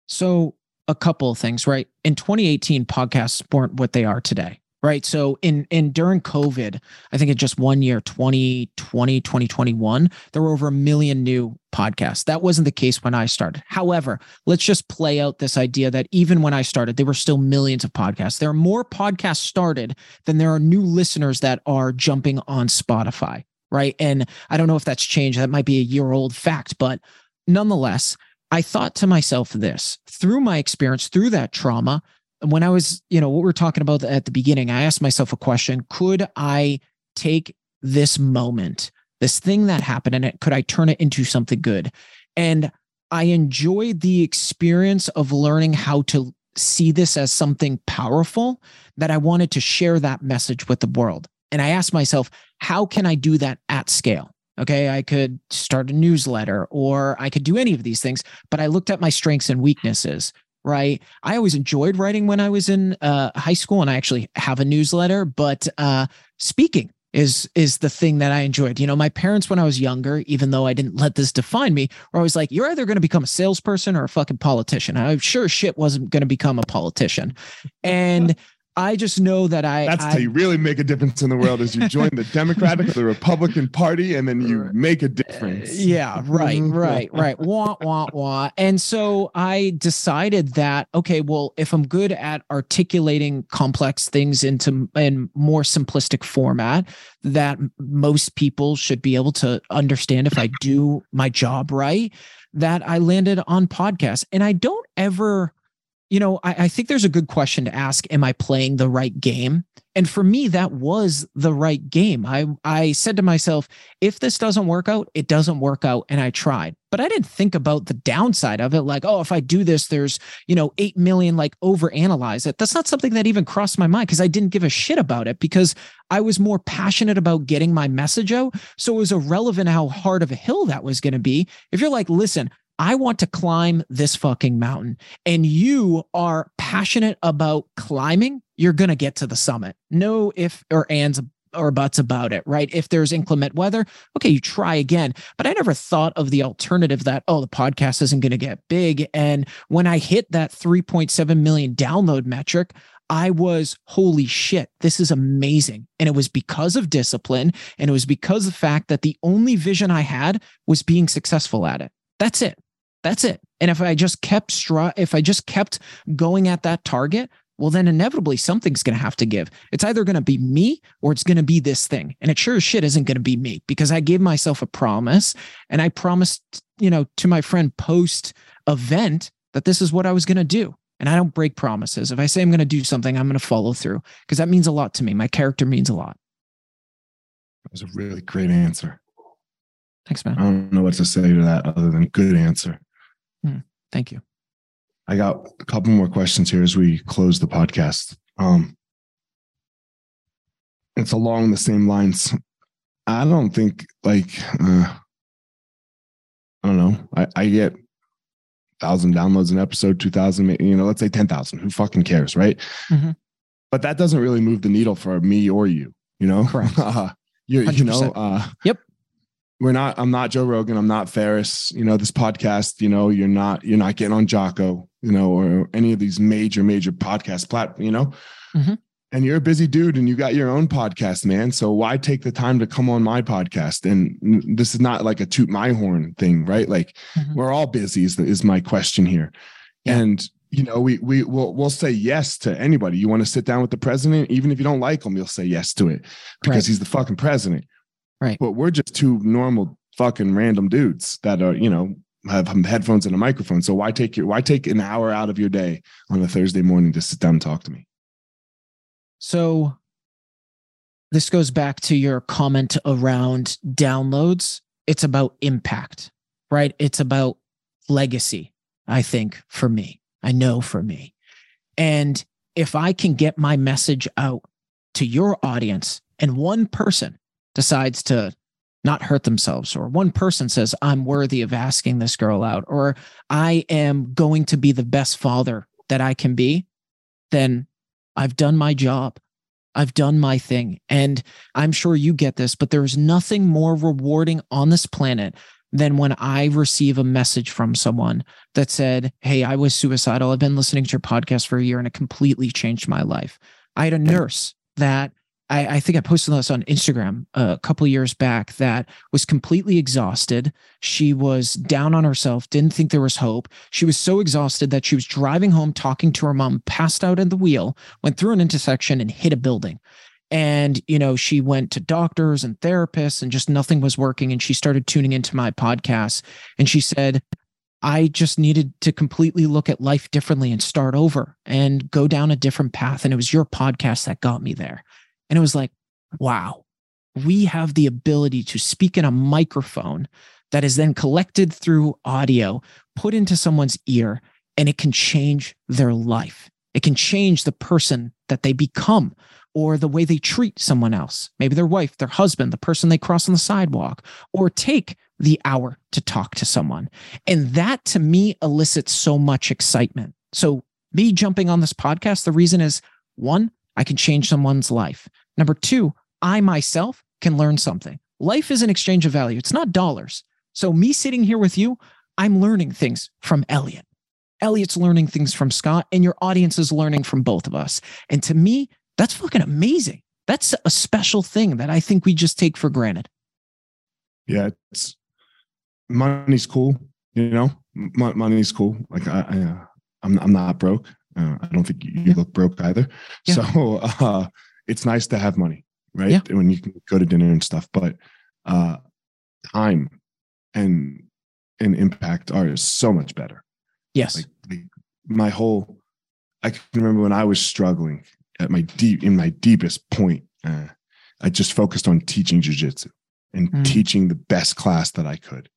So a couple of things, right? In 2018, podcasts weren't what they are today. Right. So in in during COVID, I think in just one year, 2020, 2021, there were over a million new podcasts. That wasn't the case when I started. However, let's just play out this idea that even when I started, there were still millions of podcasts. There are more podcasts started than there are new listeners that are jumping on Spotify. Right. And I don't know if that's changed. That might be a year old fact, but nonetheless, I thought to myself this through my experience, through that trauma, when I was, you know, what we are talking about at the beginning, I asked myself a question Could I take this moment, this thing that happened, and it, could I turn it into something good? And I enjoyed the experience of learning how to see this as something powerful that I wanted to share that message with the world. And I asked myself, how can I do that at scale? Okay, I could start a newsletter or I could do any of these things, but I looked at my strengths and weaknesses, right? I always enjoyed writing when I was in uh, high school and I actually have a newsletter, but uh, speaking is is the thing that I enjoyed. You know, my parents when I was younger, even though I didn't let this define me, were always like, "You're either going to become a salesperson or a fucking politician." I'm sure shit wasn't going to become a politician, and I just know that I. That's I, how you really make a difference in the world. Is you join the Democratic or the Republican Party, and then you make a difference. Uh, yeah, right, right, right. Wah wah wah. And so I decided that okay, well, if I'm good at articulating complex things into in more simplistic format, that most people should be able to understand if I do my job right. That I landed on podcasts, and I don't ever you know, I, I, think there's a good question to ask Am I playing the right game? And for me, that was the right game. I, I said to myself, if this doesn't work out, it doesn't work out. And I tried. But I didn't think about the downside of it. Like, oh, if I do this, there's, you know, 8 million, like overanalyze it. That's not something that even crossed my mind because I didn't give a shit about it because I was more passionate about getting my message out. So it was irrelevant how hard of a hill that was going to be. If you're like, listen, I want to climb this fucking mountain and you are passionate about climbing, you're going to get to the summit. No if or ands or buts about it, right? If there's inclement weather, okay, you try again. But I never thought of the alternative that, oh, the podcast isn't going to get big. And when I hit that 3.7 million download metric, I was, holy shit, this is amazing. And it was because of discipline. And it was because the fact that the only vision I had was being successful at it. That's it. That's it. And if I just kept str- if I just kept going at that target, well, then inevitably something's going to have to give. It's either going to be me or it's going to be this thing. And it sure as shit isn't going to be me because I gave myself a promise and I promised, you know, to my friend post event that this is what I was going to do. And I don't break promises. If I say I'm going to do something, I'm going to follow through because that means a lot to me. My character means a lot. That was a really great answer. Thanks, man. I don't know what to say to that other than good answer. Thank you. I got a couple more questions here as we close the podcast. Um, it's along the same lines. I don't think like uh, I don't know. I, I get thousand downloads an episode, two thousand, you know, let's say ten thousand. Who fucking cares, right? Mm-hmm. But that doesn't really move the needle for me or you. You know, uh, you, you know, uh, yep we're not i'm not joe rogan. I'm not Ferriss. You know this podcast you know you're not you're not getting on jocko you know or any of these major major podcast plat you know? Mm-hmm. and you're a busy dude and you got your own podcast man. So why take the time to come on my podcast? And this is not like a toot my horn thing right? Like mm-hmm. we're all busy is, is my question here. Yeah. and you know we we will we'll say yes to anybody. You want to sit down with the president? Even if you don't like him you'll say yes to it because right. he's the fucking president Right. But we're just two normal fucking random dudes that are, you know, have headphones and a microphone. So why take your why take an hour out of your day on a Thursday morning to sit down and talk to me? So this goes back to your comment around downloads. It's about impact, right? It's about legacy, I think, for me. I know for me. And if I can get my message out to your audience and one person decides to not hurt themselves, or one person says, I'm worthy of asking this girl out, or I am going to be the best father that I can be, then I've done my job. I've done my thing. And I'm sure you get this, but there's nothing more rewarding on this planet than when I receive a message from someone that said, Hey, I was suicidal. I've been listening to your podcast for a year and it completely changed my life. I had a nurse that I, I, think I posted this on Instagram a couple years back that was completely exhausted. She was down on herself, didn't think there was hope. She was so exhausted that she was driving home talking to her mom, passed out in the wheel, went through an intersection and hit a building. And, you know, she went to doctors and therapists and just nothing was working. And she started tuning into my podcast and she said, I just needed to completely look at life differently and start over and go down a different path. And it was your podcast that got me there. And it was like, wow, we have the ability to speak in a microphone that is then collected through audio, put into someone's ear, and it can change their life. It can change the person that they become or the way they treat someone else, maybe their wife, their husband, the person they cross on the sidewalk, or take the hour to talk to someone. And that to me elicits so much excitement. So, me jumping on this podcast, the reason is one, I can change someone's life. Number two, I myself can learn something. Life is an exchange of value, it's not dollars. So, me sitting here with you, I'm learning things from Elliot. Elliot's learning things from Scott, and your audience is learning from both of us. And to me, that's fucking amazing. That's a special thing that I think we just take for granted. Yeah, it's money's cool. You know, money's cool. Like I, I uh, I'm, I'm not broke. Uh, I don't think you, you look broke either. Yeah. So uh, it's nice to have money, right? Yeah. When you can go to dinner and stuff. But uh, time and and impact are so much better. Yes. Like, like my whole, I can remember when I was struggling at my deep in my deepest point. Uh, I just focused on teaching jujitsu and mm. teaching the best class that I could.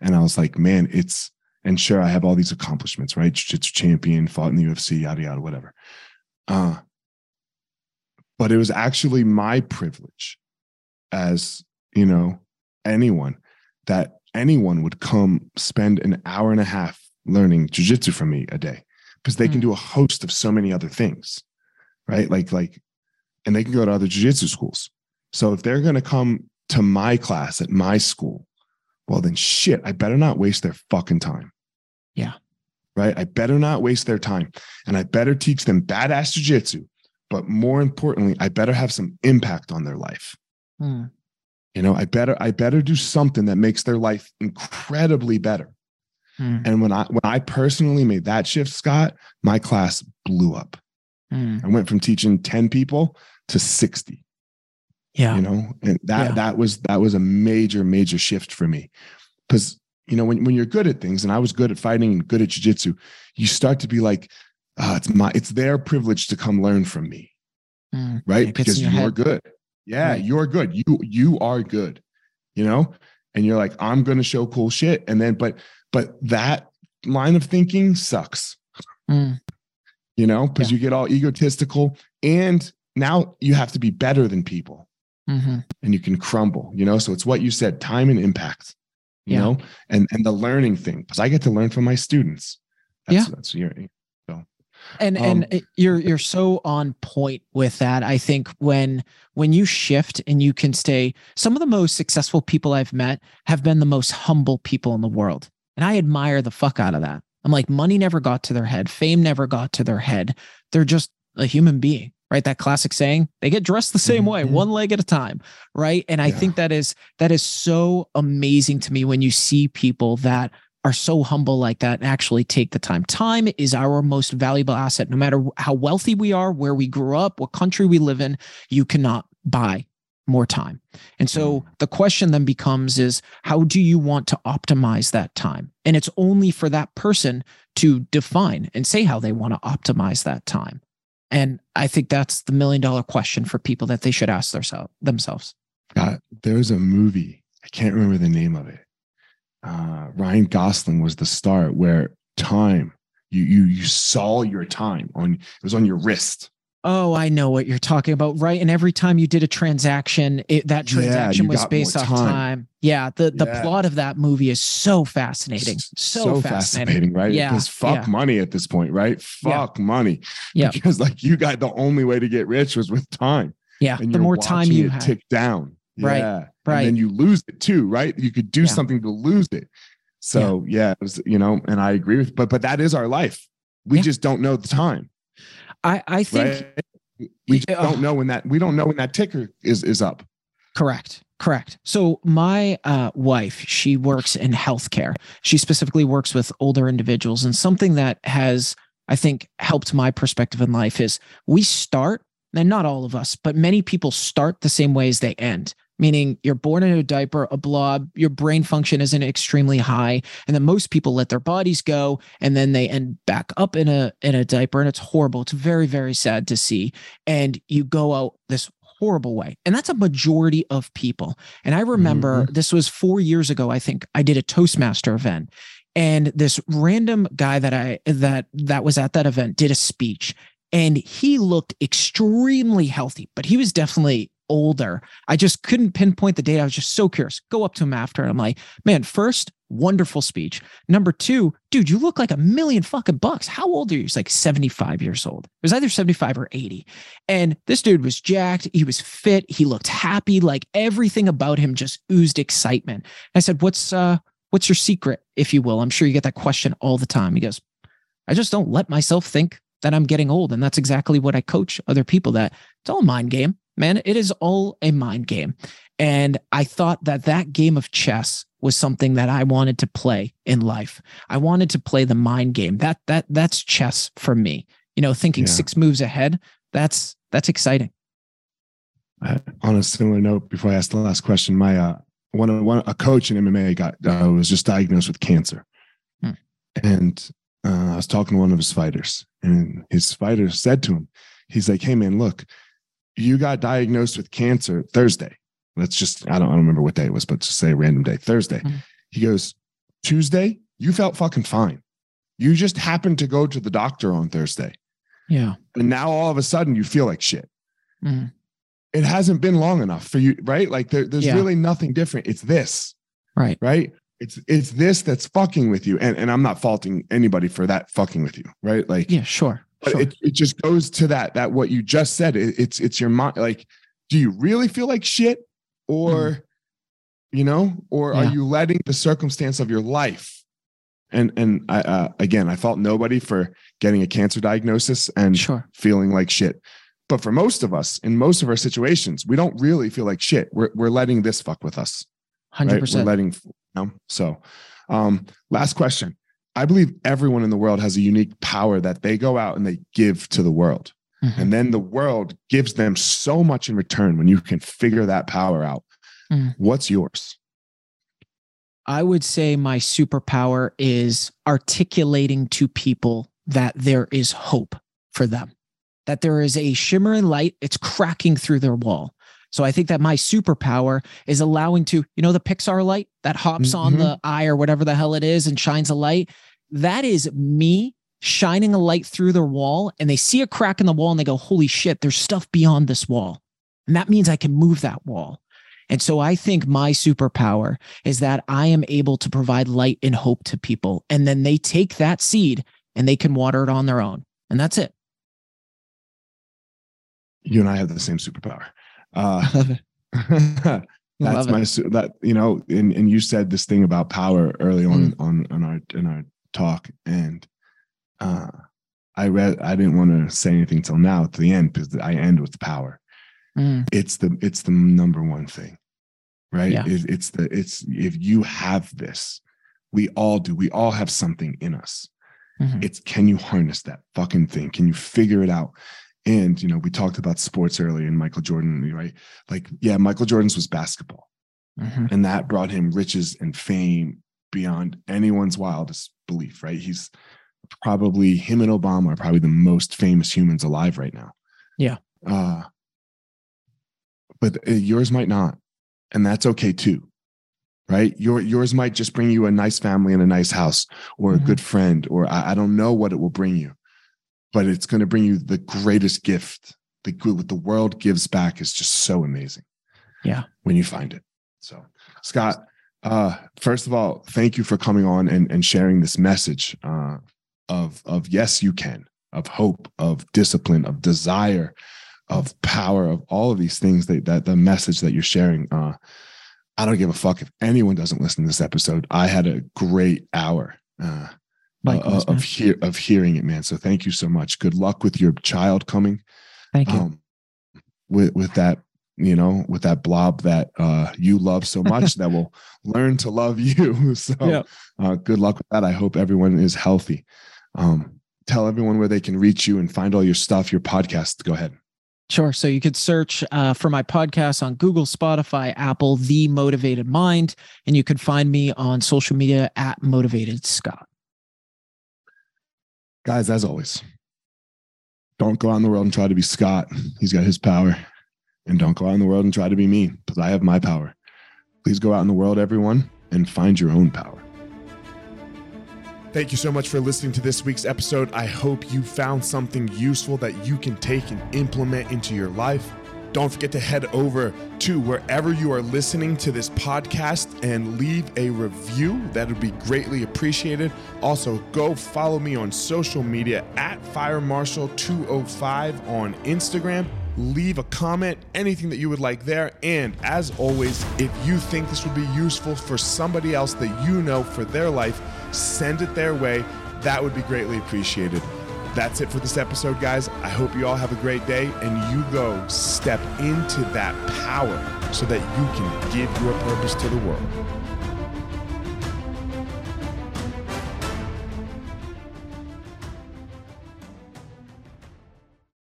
And I was like, man, it's, and sure, I have all these accomplishments, right? Jiu-jitsu champion, fought in the UFC, yada, yada, whatever. Uh, but it was actually my privilege as, you know, anyone that anyone would come spend an hour and a half learning jiu-jitsu from me a day because they mm. can do a host of so many other things, right? Like, like, and they can go to other jiu-jitsu schools. So if they're going to come to my class at my school well, then shit, I better not waste their fucking time. Yeah. Right. I better not waste their time. And I better teach them badass jujitsu. But more importantly, I better have some impact on their life. Hmm. You know, I better, I better do something that makes their life incredibly better. Hmm. And when I when I personally made that shift, Scott, my class blew up. Hmm. I went from teaching 10 people to 60 yeah. You know, and that yeah. that was that was a major, major shift for me. Because, you know, when, when you're good at things, and I was good at fighting and good at jujitsu, you start to be like, oh, it's my it's their privilege to come learn from me. Mm, right. Because you're head. good. Yeah, right. you're good. You you are good, you know? And you're like, I'm gonna show cool shit. And then, but but that line of thinking sucks. Mm. You know, because yeah. you get all egotistical and now you have to be better than people mm-hmm. and you can crumble, you know? So it's what you said, time and impact, you yeah. know, and, and the learning thing, because I get to learn from my students. That's, yeah. That's your, so. And, um, and you're, you're so on point with that. I think when, when you shift and you can stay, some of the most successful people I've met have been the most humble people in the world. And I admire the fuck out of that. I'm like, money never got to their head. Fame never got to their head. They're just a human being right? That classic saying they get dressed the same way mm-hmm. one leg at a time right? And i yeah. think that is that is so amazing to me when you see people that are so humble like that and actually take the time. Time is our most valuable asset. No matter how wealthy we are where we grew up what country we live in you cannot buy more time. And so mm-hmm. the question then becomes is how do you want to optimize that time? And it's only for that person to define and say how they want to optimize that time and I think that's the million dollar question for people that they should ask theirself, themselves. God, there's a movie. I can't remember the name of it. Uh, Ryan Gosling was the star where time, you you you saw your time on it was on your wrist. Oh, I know what you're talking about, right? And every time you did a transaction, it, that transaction yeah, was based off time. time. Yeah, the the yeah. plot of that movie is so fascinating, so, so fascinating. fascinating. right? Yeah, because fuck yeah. money at this point, right? Fuck money. Yeah, because like you got the only way to get rich was with time. Yeah, and the more time you had. tick down. Right, right. And then you lose it too, right? You could do something to lose it. So yeah, it was, you know, and I agree with, but but that is our life. We just don't know the time. I, I think right? we uh, don't know when that we don't know when that ticker is is up. Correct. Correct. So my uh, wife, she works in healthcare. She specifically works with older individuals, and something that has, I think, helped my perspective in life is we start, and not all of us, but many people start the same way as they end. Meaning you're born in a diaper, a blob, your brain function isn't extremely high. And then most people let their bodies go and then they end back up in a in a diaper. And it's horrible. It's very, very sad to see. And you go out this horrible way. And that's a majority of people. And I remember mm-hmm. this was four years ago, I think I did a Toastmaster event. And this random guy that I that that was at that event did a speech and he looked extremely healthy, but he was definitely older. I just couldn't pinpoint the date. I was just so curious. Go up to him after, and I'm like, man, first, wonderful speech. Number two, dude, you look like a million fucking bucks. How old are you? He's like 75 years old. It was either 75 or 80. And this dude was jacked. He was fit. He looked happy. Like everything about him just oozed excitement. I said, What's uh what's your secret, if you will? I'm sure you get that question all the time. He goes, I just don't let myself think that I'm getting old. And that's exactly what I coach other people that it's all mind game, man. It is all a mind game. And I thought that that game of chess was something that I wanted to play in life. I wanted to play the mind game. That that that's chess for me. You know, thinking yeah. six moves ahead. That's that's exciting. Uh, on a similar note, before I ask the last question, my uh, one, one a coach in MMA got uh, was just diagnosed with cancer, hmm. and uh, I was talking to one of his fighters, and his fighter said to him, he's like, "Hey man, look, you got diagnosed with cancer Thursday. Let's just I don't I don't remember what day it was, but just say a random day, Thursday." Mm-hmm. He goes, "Tuesday, you felt fucking fine. You just happened to go to the doctor on Thursday. Yeah. And now all of a sudden you feel like shit. Mm-hmm. It hasn't been long enough for you, right? Like there, there's yeah. really nothing different. It's this. Right. Right it's it's this that's fucking with you and, and i'm not faulting anybody for that fucking with you right like yeah sure, but sure. It, it just goes to that that what you just said it, it's it's your mind like do you really feel like shit or mm. you know or yeah. are you letting the circumstance of your life and and i uh, again i fault nobody for getting a cancer diagnosis and sure. feeling like shit but for most of us in most of our situations we don't really feel like shit we're, we're letting this fuck with us 100% right? we're letting know? So, um, last question. I believe everyone in the world has a unique power that they go out and they give to the world. Mm-hmm. And then the world gives them so much in return when you can figure that power out. Mm. What's yours? I would say my superpower is articulating to people that there is hope for them, that there is a shimmering light, it's cracking through their wall. So I think that my superpower is allowing to, you know, the Pixar light that hops mm-hmm. on the eye or whatever the hell it is and shines a light. That is me shining a light through their wall and they see a crack in the wall and they go, holy shit, there's stuff beyond this wall. And that means I can move that wall. And so I think my superpower is that I am able to provide light and hope to people. And then they take that seed and they can water it on their own. And that's it. You and I have the same superpower. Uh, that's my that you know, and and you said this thing about power early on mm. on on our in our talk, and uh, I read I didn't want to say anything till now to the end because I end with power. Mm. It's the it's the number one thing, right? Yeah. It, it's the it's if you have this, we all do. We all have something in us. Mm-hmm. It's can you harness that fucking thing? Can you figure it out? And, you know, we talked about sports earlier and Michael Jordan, right? Like, yeah, Michael Jordan's was basketball. Mm-hmm. And that brought him riches and fame beyond anyone's wildest belief, right? He's probably him and Obama are probably the most famous humans alive right now. Yeah. Uh, but uh, yours might not. And that's okay too. Right. Your yours might just bring you a nice family and a nice house or a mm-hmm. good friend, or I, I don't know what it will bring you but it's going to bring you the greatest gift. The good what the world gives back is just so amazing. Yeah. When you find it. So, Scott, uh, first of all, thank you for coming on and, and sharing this message uh, of, of yes, you can, of hope, of discipline, of desire, of power, of all of these things that, that the message that you're sharing. Uh, I don't give a fuck if anyone doesn't listen to this episode. I had a great hour. Uh, uh, of hear of hearing it, man. So thank you so much. Good luck with your child coming. Thank you. Um, with with that, you know, with that blob that uh, you love so much that will learn to love you. so yeah. uh, good luck with that. I hope everyone is healthy. Um, tell everyone where they can reach you and find all your stuff, your podcast. Go ahead. Sure. So you could search uh, for my podcast on Google, Spotify, Apple, The Motivated Mind, and you could find me on social media at Motivated Scott. Guys, as always, don't go out in the world and try to be Scott. He's got his power. And don't go out in the world and try to be me because I have my power. Please go out in the world, everyone, and find your own power. Thank you so much for listening to this week's episode. I hope you found something useful that you can take and implement into your life. Don't forget to head over to wherever you are listening to this podcast and leave a review. That would be greatly appreciated. Also, go follow me on social media at FireMarshal205 on Instagram. Leave a comment, anything that you would like there. And as always, if you think this would be useful for somebody else that you know for their life, send it their way. That would be greatly appreciated. That's it for this episode, guys. I hope you all have a great day and you go step into that power so that you can give your purpose to the world.